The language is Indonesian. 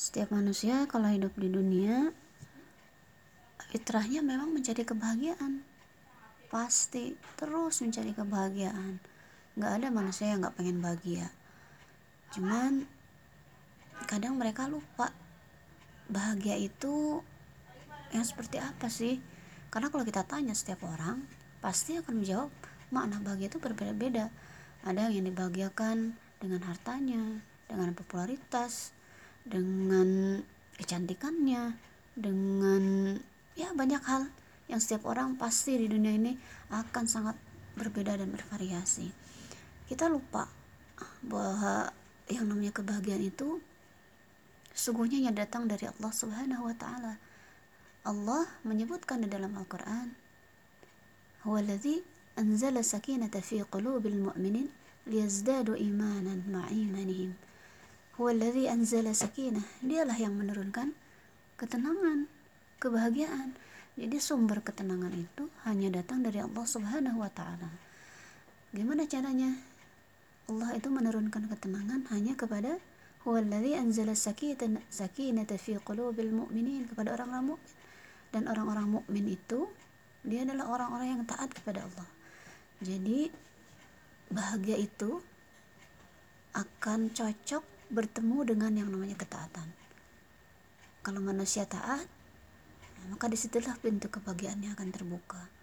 setiap manusia kalau hidup di dunia fitrahnya memang mencari kebahagiaan. Pasti terus mencari kebahagiaan. Nggak ada manusia yang nggak pengen bahagia. Cuman kadang mereka lupa bahagia itu yang seperti apa sih? Karena kalau kita tanya setiap orang pasti akan menjawab makna bahagia itu berbeda-beda. Ada yang dibahagiakan dengan hartanya dengan popularitas dengan kecantikannya dengan ya banyak hal yang setiap orang pasti di dunia ini akan sangat berbeda dan bervariasi kita lupa bahwa yang namanya kebahagiaan itu sungguhnya yang datang dari Allah Subhanahu wa taala. Allah menyebutkan di dalam Al-Qur'an, "Huwallazi anzala sakinata fi qulubil mu'minin liyazdadu imanan ma'a imanihim." Huwallazi anzala sakinah, dialah yang menurunkan ketenangan, kebahagiaan. Jadi sumber ketenangan itu hanya datang dari Allah Subhanahu wa taala. Gimana caranya? Allah itu menurunkan ketenangan hanya kepada huwallazi anzala sakinata fi qulubil mu'minin kepada orang-orang dan orang-orang mukmin itu dia adalah orang-orang yang taat kepada Allah. Jadi bahagia itu akan cocok bertemu dengan yang namanya ketaatan. Kalau manusia taat, maka di situlah pintu kebahagiaannya akan terbuka